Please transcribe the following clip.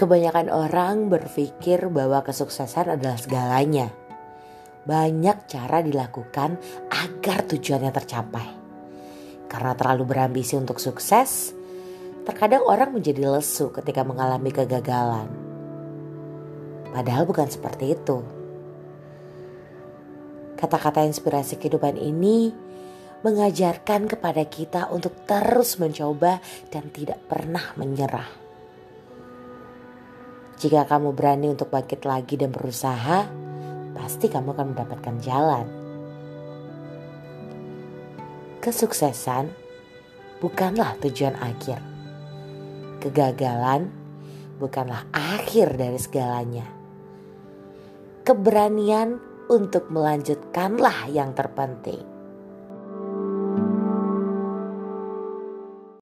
Kebanyakan orang berpikir bahwa kesuksesan adalah segalanya. Banyak cara dilakukan agar tujuannya tercapai. Karena terlalu berambisi untuk sukses, terkadang orang menjadi lesu ketika mengalami kegagalan. Padahal bukan seperti itu. Kata-kata inspirasi kehidupan ini mengajarkan kepada kita untuk terus mencoba dan tidak pernah menyerah. Jika kamu berani untuk bangkit lagi dan berusaha, pasti kamu akan mendapatkan jalan. Kesuksesan bukanlah tujuan akhir. Kegagalan bukanlah akhir dari segalanya. Keberanian untuk melanjutkanlah yang terpenting.